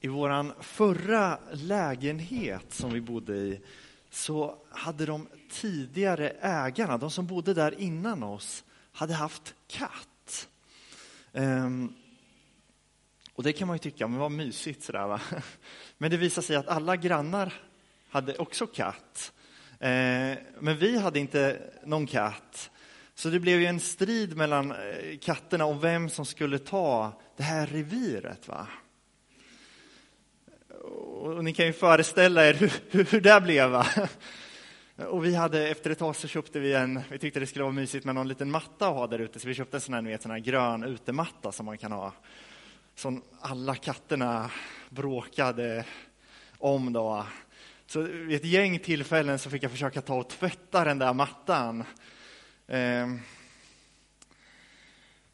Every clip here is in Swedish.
I vår förra lägenhet som vi bodde i så hade de tidigare ägarna, de som bodde där innan oss, hade haft katt. Um, och det kan man ju tycka, men vad mysigt sådär va. Men det visade sig att alla grannar hade också katt. Ehm, men vi hade inte någon katt. Så det blev ju en strid mellan eh, katterna om vem som skulle ta det här reviret. Va? Och ni kan ju föreställa er hur, hur, hur det blev. Va? Och vi hade, efter ett tag så köpte vi en, vi tyckte det skulle vara mysigt med någon liten matta att ha där ute, så vi köpte en sån här, vet, sån här grön utematta som man kan ha. Som alla katterna bråkade om då. Så vid ett gäng tillfällen så fick jag försöka ta och tvätta den där mattan. Ehm,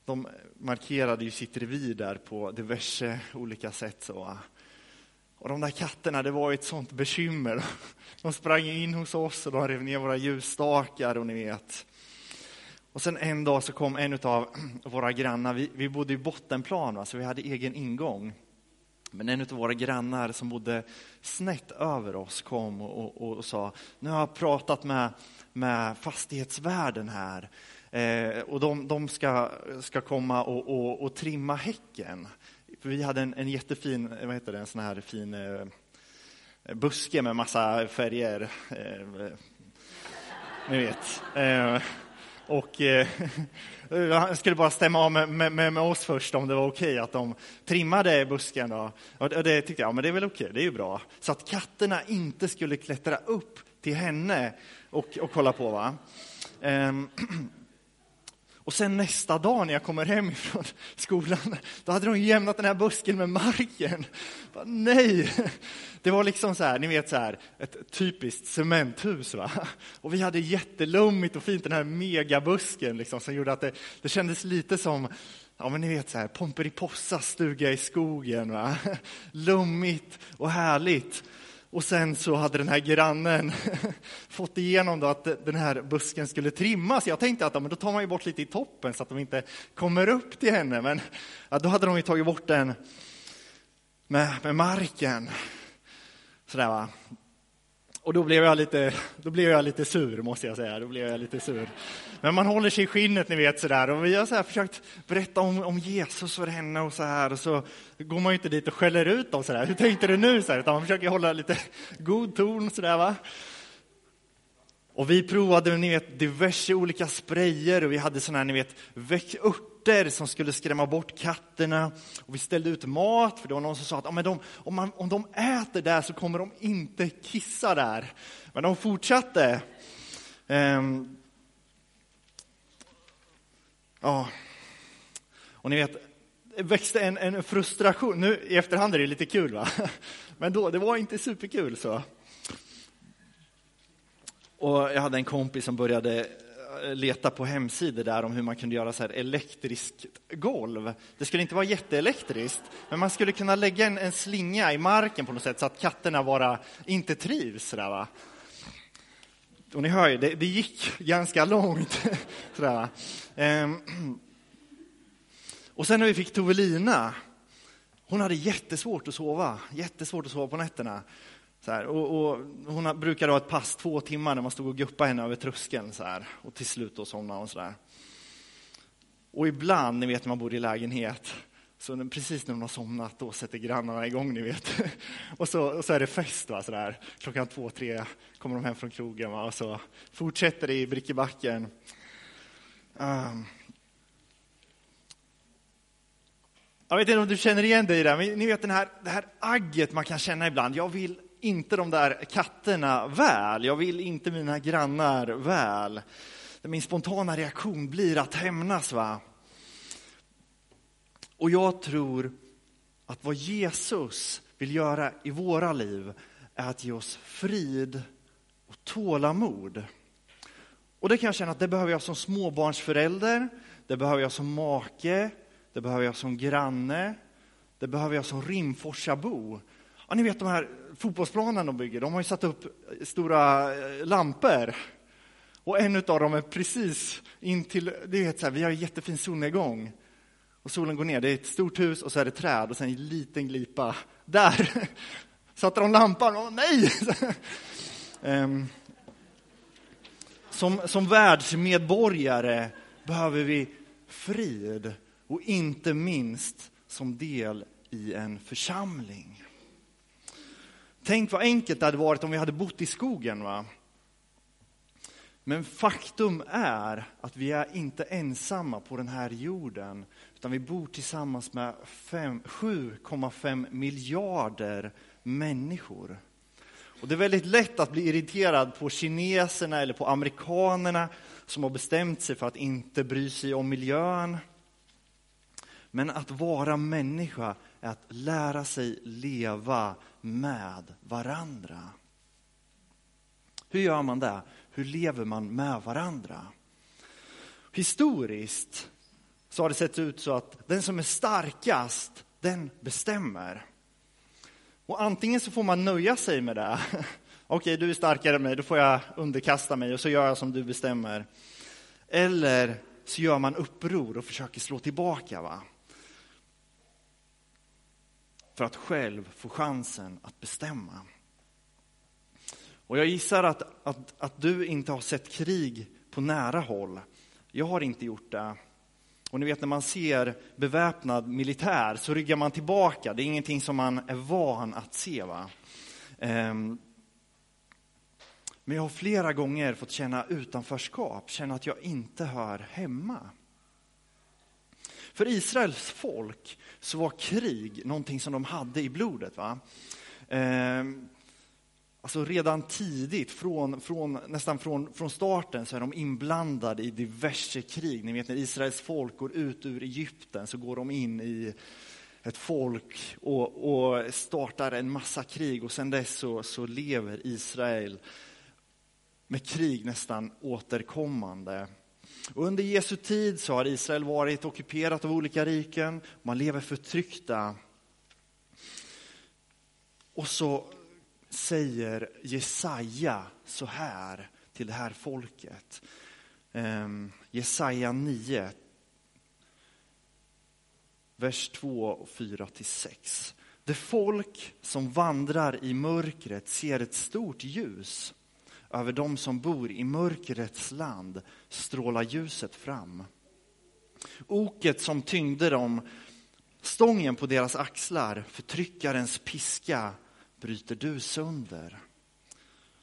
de markerade ju sitt revir där på diverse olika sätt. Så. Och de där katterna, det var ett sånt bekymmer. De sprang in hos oss och de rev ner våra ljusstakar och ni vet. Och sen en dag så kom en av våra grannar, vi, vi bodde i bottenplan, va, så vi hade egen ingång. Men en av våra grannar som bodde snett över oss kom och, och, och sa, nu har jag pratat med, med fastighetsvärden här eh, och de, de, ska, ska komma och, och, och trimma häcken. För vi hade en, en jättefin, eh, vad heter det, en sån här fin eh, buske med massa färger. Eh, ni vet. Eh, och eh, jag skulle bara stämma av med, med, med, oss först om det var okej att de trimmade busken. Då. Och det tyckte jag, ja, men det är väl okej, det är ju bra. Så att katterna inte skulle klättra upp till henne och, och kolla på. Va? Ehm, Och sen nästa dag när jag kommer hem från skolan, då hade de jämnat den här busken med marken. Bara, nej! Det var liksom så här, ni vet så här, ett typiskt cementhus. Va? Och vi hade jättelummigt och fint, den här megabusken liksom, som gjorde att det, det kändes lite som Ja, men ni vet så här, Pomperipossas stuga i skogen. Va? Lummigt och härligt. Och sen så hade den här grannen fått igenom då att den här busken skulle trimmas. Jag tänkte att ja, men då tar man ju bort lite i toppen så att de inte kommer upp till henne. Men ja, då hade de ju tagit bort den med, med marken. Sådär va. Och då blev, jag lite, då blev jag lite sur, måste jag säga. Då blev jag lite sur. Men man håller sig i skinnet, ni vet. Sådär. Och vi har så försökt berätta om, om Jesus för henne och så här. Och så går man ju inte dit och skäller ut dem sådär. Hur tänkte du nu? Så här, utan man försöker hålla lite god ton. Sådär, va? Och vi provade ni vet, diverse olika sprayer och vi hade sådana här, ni vet, örter som skulle skrämma bort katterna. Och vi ställde ut mat, för det var någon som sa att ja, men de, om, man, om de äter där så kommer de inte kissa där. Men de fortsatte. Um, ja. Och ni vet, det växte en, en frustration. Nu i efterhand är det lite kul, va? men då, det var inte superkul. så. Och jag hade en kompis som började leta på hemsidor där om hur man kunde göra så här elektriskt golv. Det skulle inte vara jätteelektriskt, men man skulle kunna lägga en, en slinga i marken på något sätt så att katterna bara inte trivs. Där, va? Och ni hör ju, det, det gick ganska långt. Sådär, ehm. Och sen när vi fick Tovelina, hon hade jättesvårt att sova, jättesvårt att sova på nätterna. Så här, och, och, hon brukade ha ett pass två timmar när man stod och guppade henne över tröskeln. Så här, och till slut då somnade hon. Så där. Och ibland, ni vet när man bor i lägenhet, så precis när hon har somnat, då sätter grannarna igång, ni vet. Och så, och så är det fest, va, så där. klockan två, tre kommer de hem från krogen va, och så fortsätter det i Brickebacken. Um. Jag vet inte om du känner igen dig i det, men ni vet den här, det här agget man kan känna ibland. Jag vill inte de där katterna väl. Jag vill inte mina grannar väl. Min spontana reaktion blir att hämnas. Va? Och jag tror att vad Jesus vill göra i våra liv är att ge oss frid och tålamod. Och det kan jag känna att det behöver jag som småbarnsförälder, det behöver jag som make, det behöver jag som granne, det behöver jag som Rimforsabo. Ja, ni vet de här fotbollsplanen de bygger, de har ju satt upp eh, stora eh, lampor. Och en av dem är precis intill... det är så här, vi har en jättefin solnedgång. Och solen går ner, det är ett stort hus och så är det träd och sen en liten glipa. Där satte de lampan, åh nej! um, som, som världsmedborgare behöver vi frid och inte minst som del i en församling. Tänk vad enkelt det hade varit om vi hade bott i skogen. Va? Men faktum är att vi är inte ensamma på den här jorden, utan vi bor tillsammans med 7,5 miljarder människor. Och det är väldigt lätt att bli irriterad på kineserna eller på amerikanerna som har bestämt sig för att inte bry sig om miljön. Men att vara människa är att lära sig leva med varandra. Hur gör man det? Hur lever man med varandra? Historiskt så har det sett ut så att den som är starkast, den bestämmer. Och antingen så får man nöja sig med det. Okej, du är starkare än mig, då får jag underkasta mig och så gör jag som du bestämmer. Eller så gör man uppror och försöker slå tillbaka. Va? För att själv få chansen att bestämma. Och jag gissar att, att, att du inte har sett krig på nära håll. Jag har inte gjort det. Och ni vet när man ser beväpnad militär så ryggar man tillbaka. Det är ingenting som man är van att se. Va? Um, men jag har flera gånger fått känna utanförskap, känna att jag inte hör hemma. För Israels folk så var krig någonting som de hade i blodet. Va? Ehm, alltså redan tidigt, från, från, nästan från, från starten, så är de inblandade i diverse krig. Ni vet när Israels folk går ut ur Egypten så går de in i ett folk och, och startar en massa krig och sen dess så, så lever Israel med krig nästan återkommande. Under Jesu tid så har Israel varit ockuperat av olika riken, man lever förtryckta. Och så säger Jesaja så här till det här folket. Ehm, Jesaja 9, vers 2 och 4 till 6. Det folk som vandrar i mörkret ser ett stort ljus. Över dem som bor i mörkrets land strålar ljuset fram. Oket som tyngde dem, stången på deras axlar, förtryckarens piska bryter du sönder.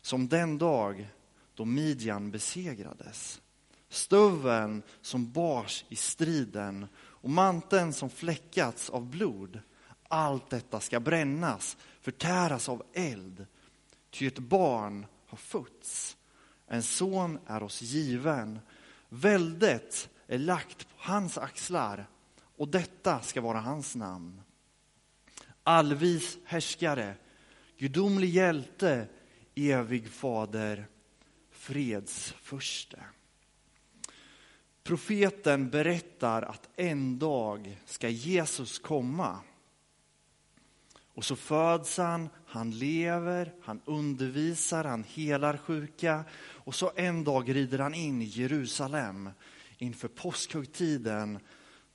Som den dag då Midjan besegrades. Stöveln som bars i striden och manteln som fläckats av blod. Allt detta ska brännas, förtäras av eld. Ty ett barn har fötts. En son är oss given. Väldet är lagt på hans axlar och detta ska vara hans namn. Allvis härskare, gudomlig hjälte, evig fader, fredsförste. Profeten berättar att en dag ska Jesus komma och så föds han, han lever, han undervisar, han helar sjuka och så en dag rider han in i Jerusalem inför påskhögtiden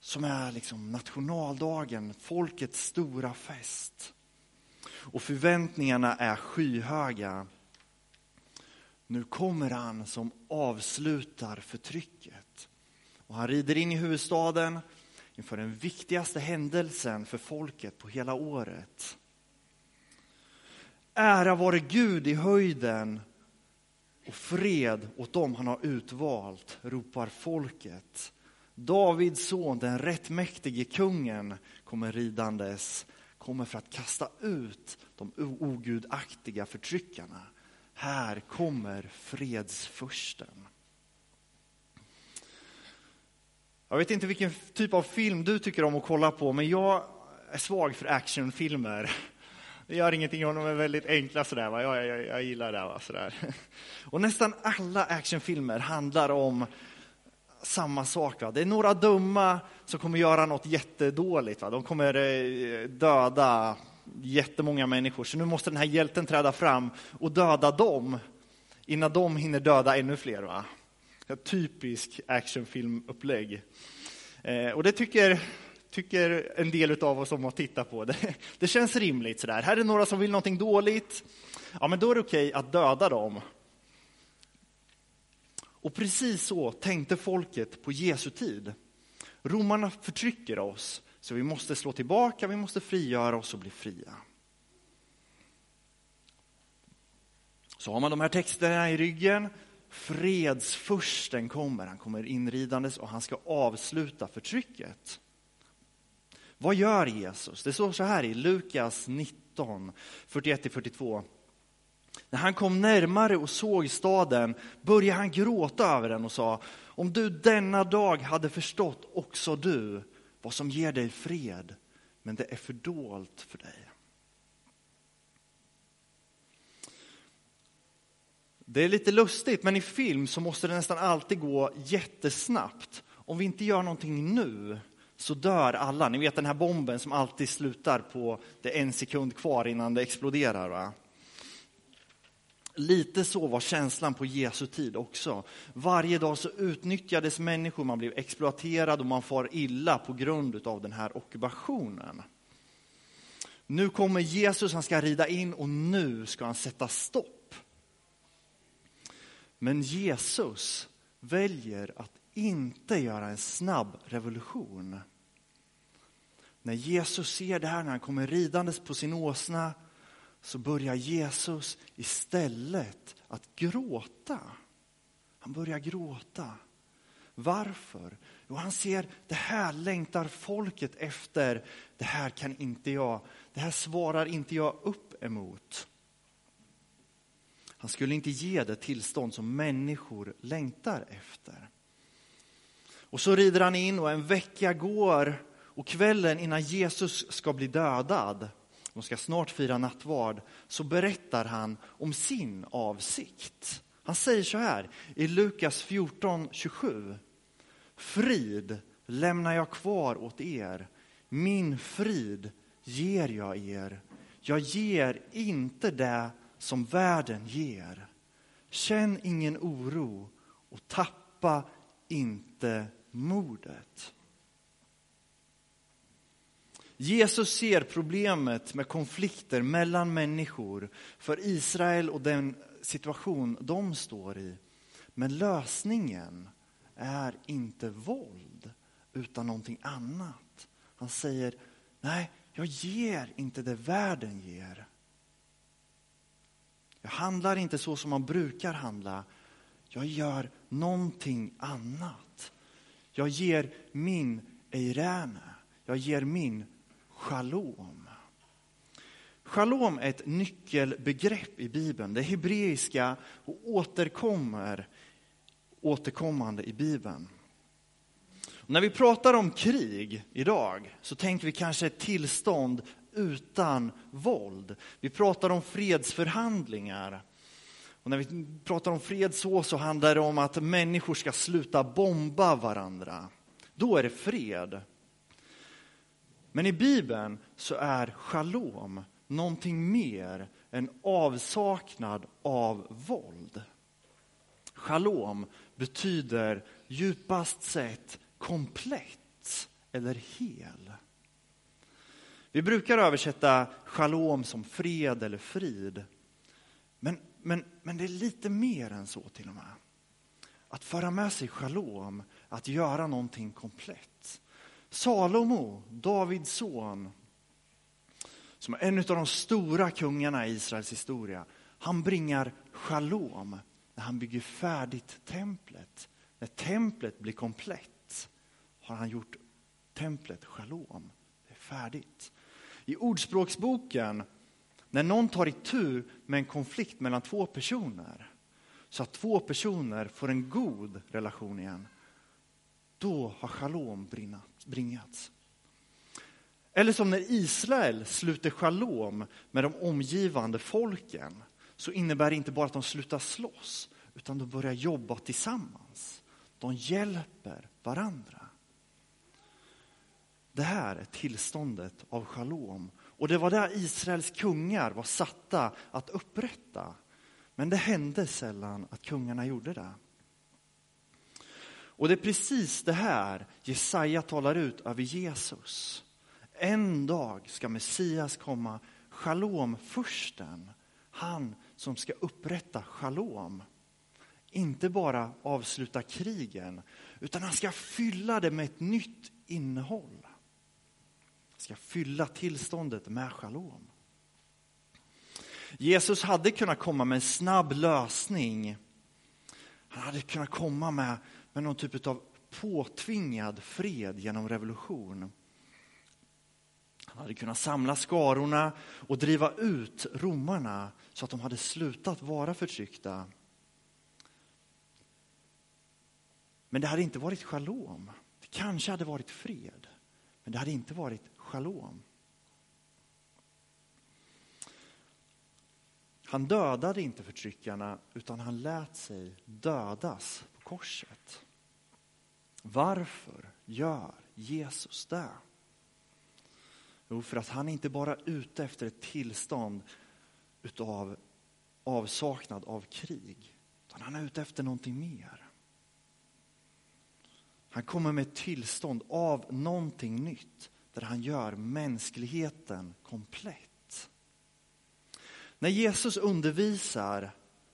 som är liksom nationaldagen, folkets stora fest. Och förväntningarna är skyhöga. Nu kommer han som avslutar förtrycket. Och han rider in i huvudstaden inför den viktigaste händelsen för folket på hela året. Ära vare Gud i höjden och fred åt dem han har utvalt, ropar folket. Davids son, den rättmäktige kungen, kommer ridandes, kommer för att kasta ut de ogudaktiga förtryckarna. Här kommer fredsfursten. Jag vet inte vilken typ av film du tycker om att kolla på, men jag är svag för actionfilmer. Det gör ingenting om de är väldigt enkla sådär, va? Jag, jag, jag gillar det. Va? Sådär. Och nästan alla actionfilmer handlar om samma sak. Va? Det är några dumma som kommer göra något jättedåligt. Va? De kommer eh, döda jättemånga människor, så nu måste den här hjälten träda fram och döda dem innan de hinner döda ännu fler. Va? Typisk actionfilmupplägg. Eh, och det tycker tycker en del av oss om att titta på. Det, det känns rimligt. Sådär. Här är några som vill någonting dåligt. Ja, men då är det okej att döda dem. Och precis så tänkte folket på Jesu tid. Romarna förtrycker oss, så vi måste slå tillbaka, vi måste frigöra oss och bli fria. Så har man de här texterna i ryggen. Fredsfursten kommer, han kommer inridandes och han ska avsluta förtrycket. Vad gör Jesus? Det står så här i Lukas 19, 41-42. När han kom närmare och såg staden började han gråta över den och sa, om du denna dag hade förstått också du vad som ger dig fred, men det är fördolt för dig. Det är lite lustigt, men i film så måste det nästan alltid gå jättesnabbt. Om vi inte gör någonting nu så dör alla. Ni vet den här bomben som alltid slutar på det är en sekund kvar innan det exploderar. Va? Lite så var känslan på Jesu tid också. Varje dag så utnyttjades människor, man blev exploaterad och man far illa på grund av den här ockupationen. Nu kommer Jesus, han ska rida in och nu ska han sätta stopp. Men Jesus väljer att inte göra en snabb revolution. När Jesus ser det här, när han kommer ridandes på sin åsna, så börjar Jesus istället att gråta. Han börjar gråta. Varför? Jo, han ser det här längtar folket efter. Det här kan inte jag, det här svarar inte jag upp emot. Han skulle inte ge det tillstånd som människor längtar efter. Och så rider han in och en vecka går och kvällen innan Jesus ska bli dödad, de ska snart fira nattvard, så berättar han om sin avsikt. Han säger så här i Lukas 14, 27. Frid lämnar jag kvar åt er, min frid ger jag er. Jag ger inte det som världen ger. Känn ingen oro och tappa inte modet. Jesus ser problemet med konflikter mellan människor för Israel och den situation de står i. Men lösningen är inte våld, utan någonting annat. Han säger, nej, jag ger inte det världen ger. Jag handlar inte så som man brukar handla. Jag gör någonting annat. Jag ger min eirene. Jag ger min shalom. Shalom är ett nyckelbegrepp i Bibeln. Det är hebreiska och återkommer återkommande i Bibeln. när vi pratar om krig idag så tänker vi kanske ett tillstånd utan våld. Vi pratar om fredsförhandlingar. Och när vi pratar om fred så, så handlar det om att människor ska sluta bomba varandra. Då är det fred. Men i Bibeln så är shalom någonting mer än avsaknad av våld. Shalom betyder djupast sett komplett eller hel. Vi brukar översätta shalom som fred eller frid. Men, men, det är lite mer än så till och med. Att föra med sig shalom, att göra någonting komplett. Salomo, Davids son, som är en av de stora kungarna i Israels historia, han bringar shalom när han bygger färdigt templet. När templet blir komplett har han gjort templet shalom. Det är färdigt. I Ordspråksboken, när någon tar itu med en konflikt mellan två personer, så att två personer får en god relation igen, då har shalom bringats. Eller som när Israel sluter shalom med de omgivande folken, så innebär det inte bara att de slutar slåss, utan de börjar jobba tillsammans. De hjälper varandra. Det här är tillståndet av shalom. Och det var där Israels kungar var satta att upprätta. Men det hände sällan att kungarna gjorde det. Och det är precis det här Jesaja talar ut över Jesus. En dag ska Messias komma, shalom försten, han som ska upprätta shalom. Inte bara avsluta krigen, utan han ska fylla det med ett nytt innehåll. Ska fylla tillståndet med shalom. Jesus hade kunnat komma med en snabb lösning. Han hade kunnat komma med, med någon typ av påtvingad fred genom revolution. Han hade kunnat samla skarorna och driva ut romarna så att de hade slutat vara förtryckta. Men det hade inte varit shalom. Det kanske hade varit fred, men det hade inte varit shalom. Han dödade inte förtryckarna, utan han lät sig dödas på korset. Varför gör Jesus det? Jo, för att han inte bara är ute efter ett tillstånd utav avsaknad av krig, utan han är ute efter någonting mer. Han kommer med ett tillstånd av någonting nytt, där han gör mänskligheten komplett. När Jesus undervisar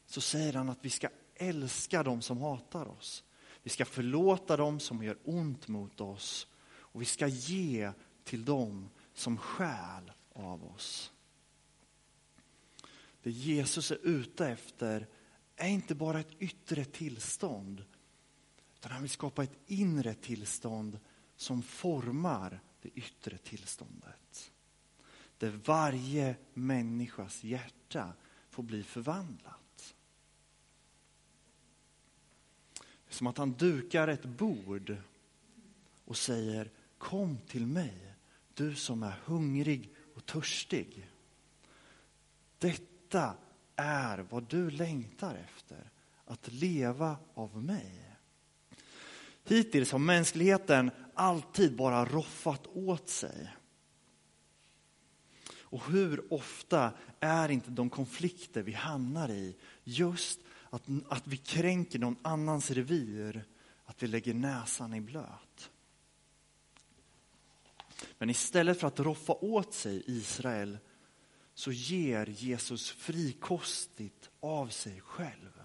så säger han att vi ska älska dem som hatar oss. Vi ska förlåta dem som gör ont mot oss och vi ska ge till dem som skäl av oss. Det Jesus är ute efter är inte bara ett yttre tillstånd, utan han vill skapa ett inre tillstånd som formar det yttre tillståndet. Där varje människas hjärta får bli förvandlat. Det är som att han dukar ett bord och säger Kom till mig du som är hungrig och törstig. Detta är vad du längtar efter, att leva av mig. Hittills har mänskligheten alltid bara roffat åt sig. Och hur ofta är inte de konflikter vi hamnar i just att, att vi kränker någon annans revir, att vi lägger näsan i blöt. Men istället för att roffa åt sig Israel så ger Jesus frikostigt av sig själv.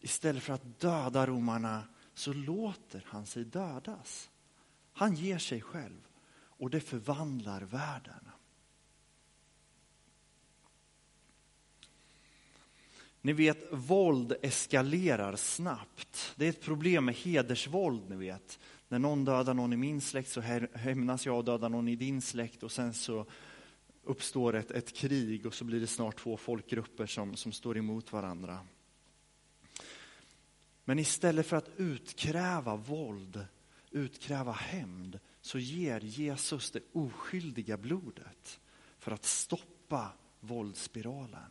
Istället för att döda romarna så låter han sig dödas. Han ger sig själv och det förvandlar världen. Ni vet, våld eskalerar snabbt. Det är ett problem med hedersvåld, ni vet. När någon dödar någon i min släkt så hämnas jag och dödar någon i din släkt och sen så uppstår ett, ett krig och så blir det snart två folkgrupper som, som står emot varandra. Men istället för att utkräva våld, utkräva hämnd, så ger Jesus det oskyldiga blodet för att stoppa våldsspiralen.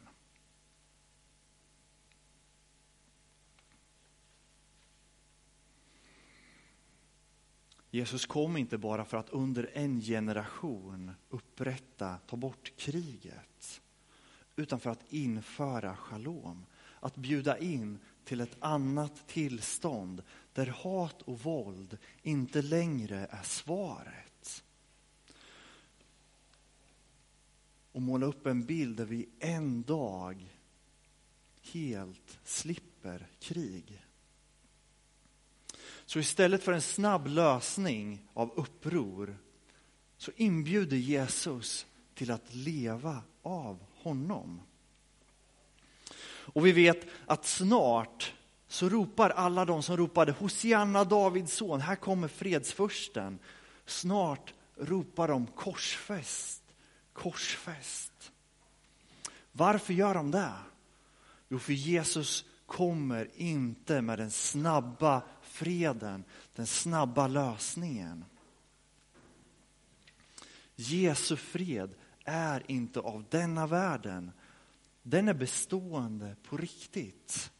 Jesus kom inte bara för att under en generation upprätta, ta bort kriget, utan för att införa shalom. Att bjuda in till ett annat tillstånd där hat och våld inte längre är svaret. Och måla upp en bild där vi en dag helt slipper krig. Så istället för en snabb lösning av uppror så inbjuder Jesus till att leva av honom. Och vi vet att snart så ropar alla de som ropade Hosianna Davids son, här kommer fredsfursten. Snart ropar de korsfäst, korsfäst. Varför gör de det? Jo, för Jesus kommer inte med den snabba freden, den snabba lösningen. Jesu fred är inte av denna världen. Den är bestående på riktigt.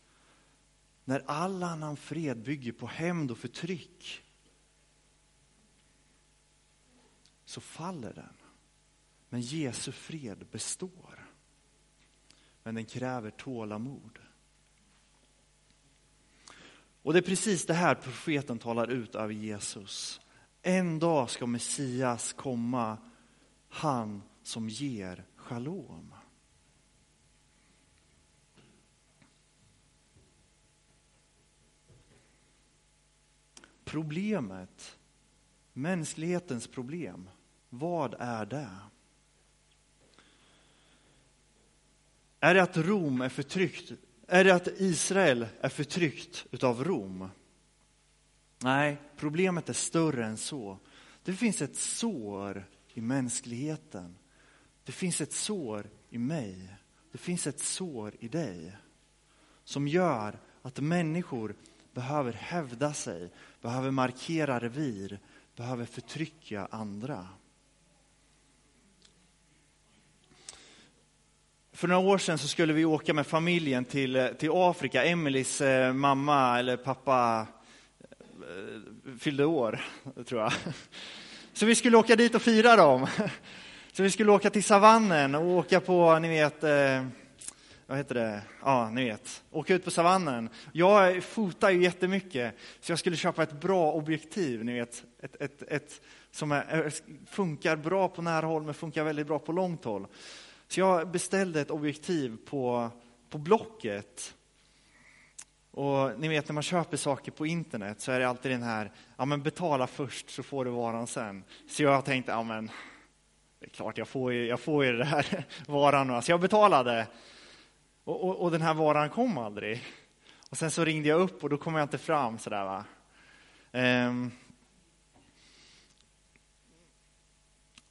När all annan fred bygger på hämnd och förtryck så faller den. Men Jesu fred består. Men den kräver tålamod. Och det är precis det här profeten talar ut över Jesus. En dag ska Messias komma, han som ger shalom. Problemet, mänsklighetens problem, vad är det? Är det att Rom är förtryckt? Är det att Israel är förtryckt utav Rom? Nej, problemet är större än så. Det finns ett sår i mänskligheten. Det finns ett sår i mig. Det finns ett sår i dig som gör att människor behöver hävda sig, behöver markera revir, behöver förtrycka andra. För några år sedan så skulle vi åka med familjen till, eh, till Afrika. Emelies eh, mamma eller pappa eh, fyllde år, tror jag. Så vi skulle åka dit och fira dem. Så vi skulle åka till savannen och åka på, ni vet, eh, vad heter det? Ja, ni vet, åka ut på savannen. Jag fotar ju jättemycket, så jag skulle köpa ett bra objektiv, ni vet, ett, ett, ett som är, funkar bra på nära håll men funkar väldigt bra på långt håll. Så jag beställde ett objektiv på, på Blocket. Och ni vet när man köper saker på internet så är det alltid den här, ja men betala först så får du varan sen. Så jag tänkte, ja men det är klart jag får ju, jag får ju det här varan. Så jag betalade. Och, och, och, den här varan kom aldrig. Och sen så ringde jag upp och då kom jag inte fram sådär va. Ehm,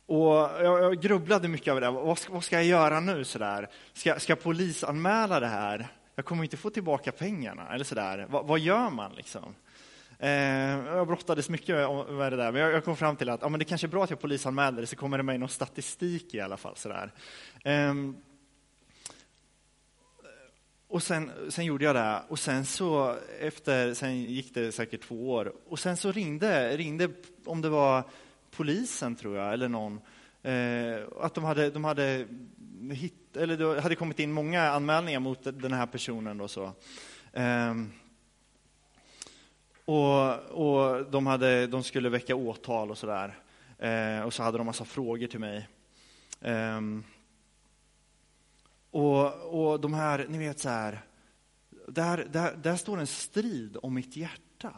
Och jag, jag grubblade mycket över det. Vad ska, vad ska jag göra nu? sådär? Ska, ska jag polisanmäla det här? Jag kommer inte få tillbaka pengarna. Eller sådär. Va, vad gör man? Liksom? Ehm, jag brottades mycket med det där, men jag, jag kom fram till att ja, men det kanske är bra att jag polisanmäler det, så kommer det med i någon statistik i alla fall. Sådär. eh, och sen, sen gjorde jag det, och sen så efter, sen gick det säkert två år, och sen så ringde, ringde om det var polisen, tror jag, eller någon, eh, att de hade, de hade, hit, eller det hade kommit in många anmälningar mot den här personen. Då, så. Eh, och, och de, hade, de skulle väcka åtal och sådär. Eh, och så hade de massa frågor till mig. Ehm, och, och de här, ni vet så här, där, där, där står en strid om mitt hjärta.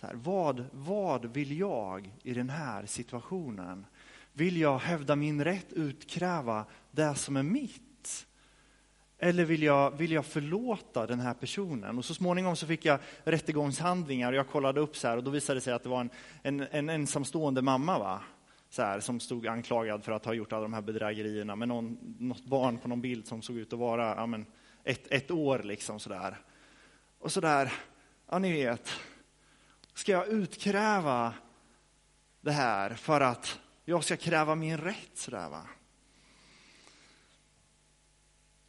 Så här, vad, vad vill jag i den här situationen? Vill jag hävda min rätt, utkräva det som är mitt? Eller vill jag, vill jag förlåta den här personen? Och så småningom så fick jag rättegångshandlingar och jag kollade upp så här och då visade det sig att det var en, en, en ensamstående mamma va? Så här, som stod anklagad för att ha gjort alla de här bedrägerierna med någon, något barn på någon bild som såg ut att vara ja, men, ett, ett år. liksom sådär. Och sådär, ja ni vet, ska jag utkräva det här för att jag ska kräva min rätt? Sådär, va?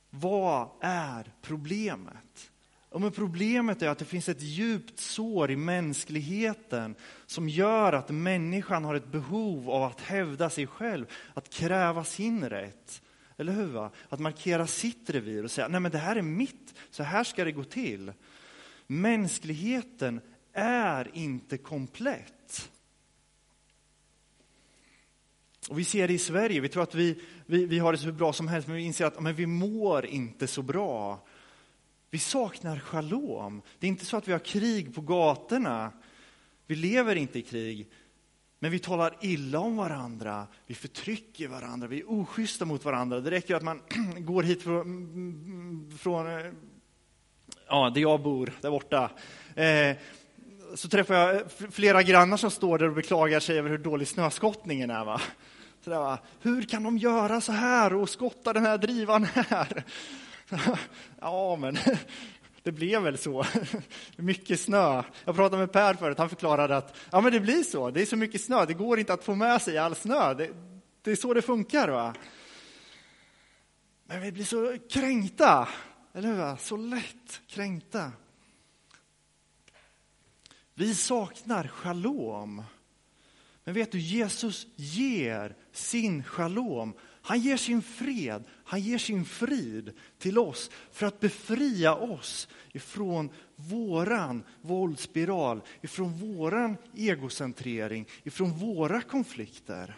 Vad är problemet? Ja, men problemet är att det finns ett djupt sår i mänskligheten som gör att människan har ett behov av att hävda sig själv, att kräva sin rätt. Eller hur? Va? Att markera sitt revir och säga, nej men det här är mitt, så här ska det gå till. Mänskligheten är inte komplett. Och vi ser det i Sverige, vi tror att vi, vi, vi har det så bra som helst, men vi inser att men vi mår inte så bra. Vi saknar shalom. Det är inte så att vi har krig på gatorna. Vi lever inte i krig. Men vi talar illa om varandra, vi förtrycker varandra, vi är oschyssta mot varandra. Det räcker att man går hit från, mm, från eh, ja, där jag bor, där borta. Eh, så träffar jag eh, flera grannar som står där och beklagar sig över hur dålig snöskottningen är. Va? Så där, va? Hur kan de göra så här och skotta den här drivan här? Ja, men det blev väl så. Mycket snö. Jag pratade med Per förut, han förklarade att ja, men det blir så. Det är så mycket snö, det går inte att få med sig all snö. Det, det är så det funkar. Va? Men vi blir så kränkta, eller hur? Så lätt kränkta. Vi saknar shalom. Men vet du, Jesus ger sin shalom Han ger sin fred, han ger sin frid till oss för att befria oss ifrån våran våldsspiral, ifrån våran egocentrering, ifrån våra konflikter.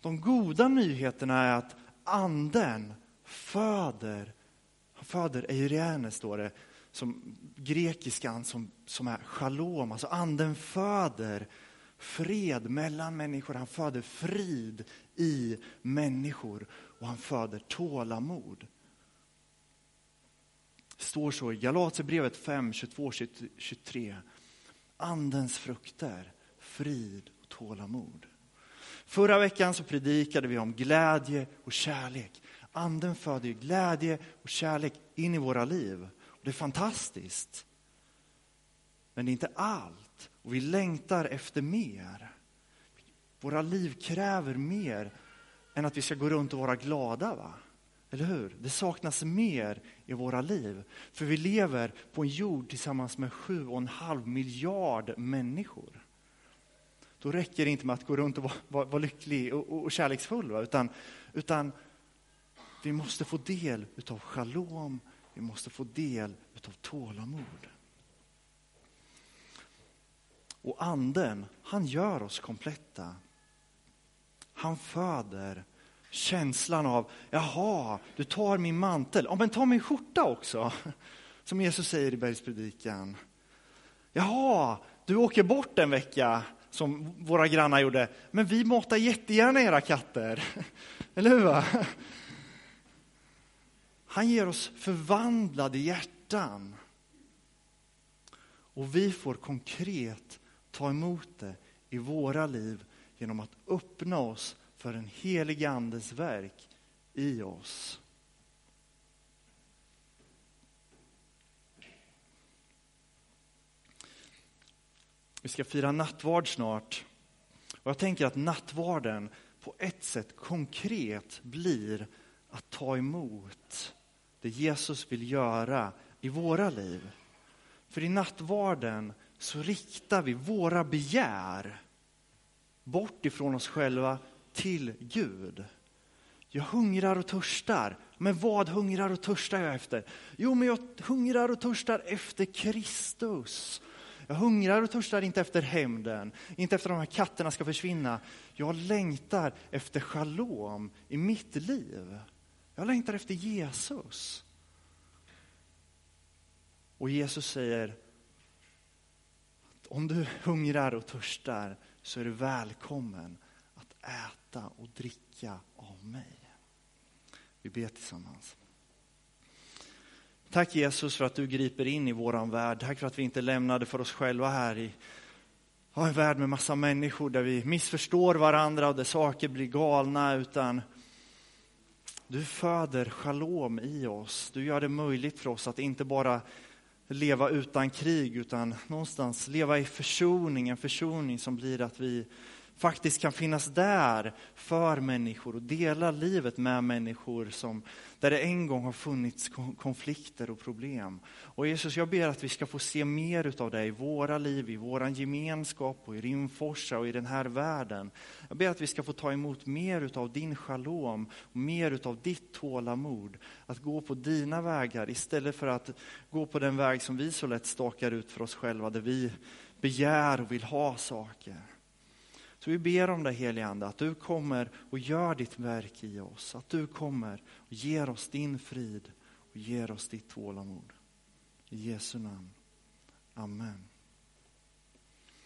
De goda nyheterna är att anden föder, föder eirene står det, som grekiskan som, som är shalom, alltså anden föder fred mellan människor, han föder frid i människor och han föder tålamod. Det står så i Galaterbrevet 5, 22, 23. Andens frukter, frid och tålamod. Förra veckan så predikade vi om glädje och kärlek. Anden föder glädje och kärlek in i våra liv. Och det är fantastiskt. Men det är inte allt. Och vi längtar efter mer. Våra liv kräver mer än att vi ska gå runt och vara glada. va? Eller hur? Det saknas mer i våra liv. För vi lever på en jord tillsammans med sju och en halv miljard människor. Då räcker det inte med att gå runt och vara, vara, vara lycklig och, och, och kärleksfull. Va? Utan, utan vi måste få del utav shalom, vi måste få del utav tålamod. Och anden, han gör oss kompletta. Han föder känslan av, jaha, du tar min mantel, ja men ta min skjorta också. Som Jesus säger i bergspredikan. Jaha, du åker bort en vecka, som våra grannar gjorde, men vi matar jättegärna era katter. Eller hur? Va? Han ger oss förvandlade hjärtan. Och vi får konkret ta emot det i våra liv genom att öppna oss för en helig andes verk i oss. Vi ska fira nattvard snart. Och jag tänker att nattvarden på ett sätt konkret blir att ta emot det Jesus vill göra i våra liv. För i nattvarden så riktar vi våra begär bort ifrån oss själva till Gud. Jag hungrar och törstar. Men vad hungrar och törstar jag efter? Jo, men jag hungrar och törstar efter Kristus. Jag hungrar och törstar inte efter hämnden, inte efter att de här katterna ska försvinna. Jag längtar efter shalom i mitt liv. Jag längtar efter Jesus. Och Jesus säger att om du hungrar och törstar så är du välkommen äta och dricka av mig. Vi ber tillsammans. Tack Jesus för att du griper in i våran värld. Tack för att vi inte lämnade för oss själva här i en värld med massa människor där vi missförstår varandra och där saker blir galna. Utan du föder shalom i oss. Du gör det möjligt för oss att inte bara leva utan krig utan någonstans leva i försoning, en försoning som blir att vi faktiskt kan finnas där för människor och dela livet med människor som, där det en gång har funnits konflikter och problem. Och Jesus, jag ber att vi ska få se mer av det i våra liv, i vår gemenskap och i Rimforsa och i den här världen. Jag ber att vi ska få ta emot mer av din shalom, och mer av ditt tålamod. Att gå på dina vägar istället för att gå på den väg som vi så lätt stakar ut för oss själva, där vi begär och vill ha saker. Så vi ber om dig, helige Ande, att du kommer och gör ditt verk i oss. Att du kommer och ger oss din frid och ger oss ditt tålamod. I Jesu namn. Amen.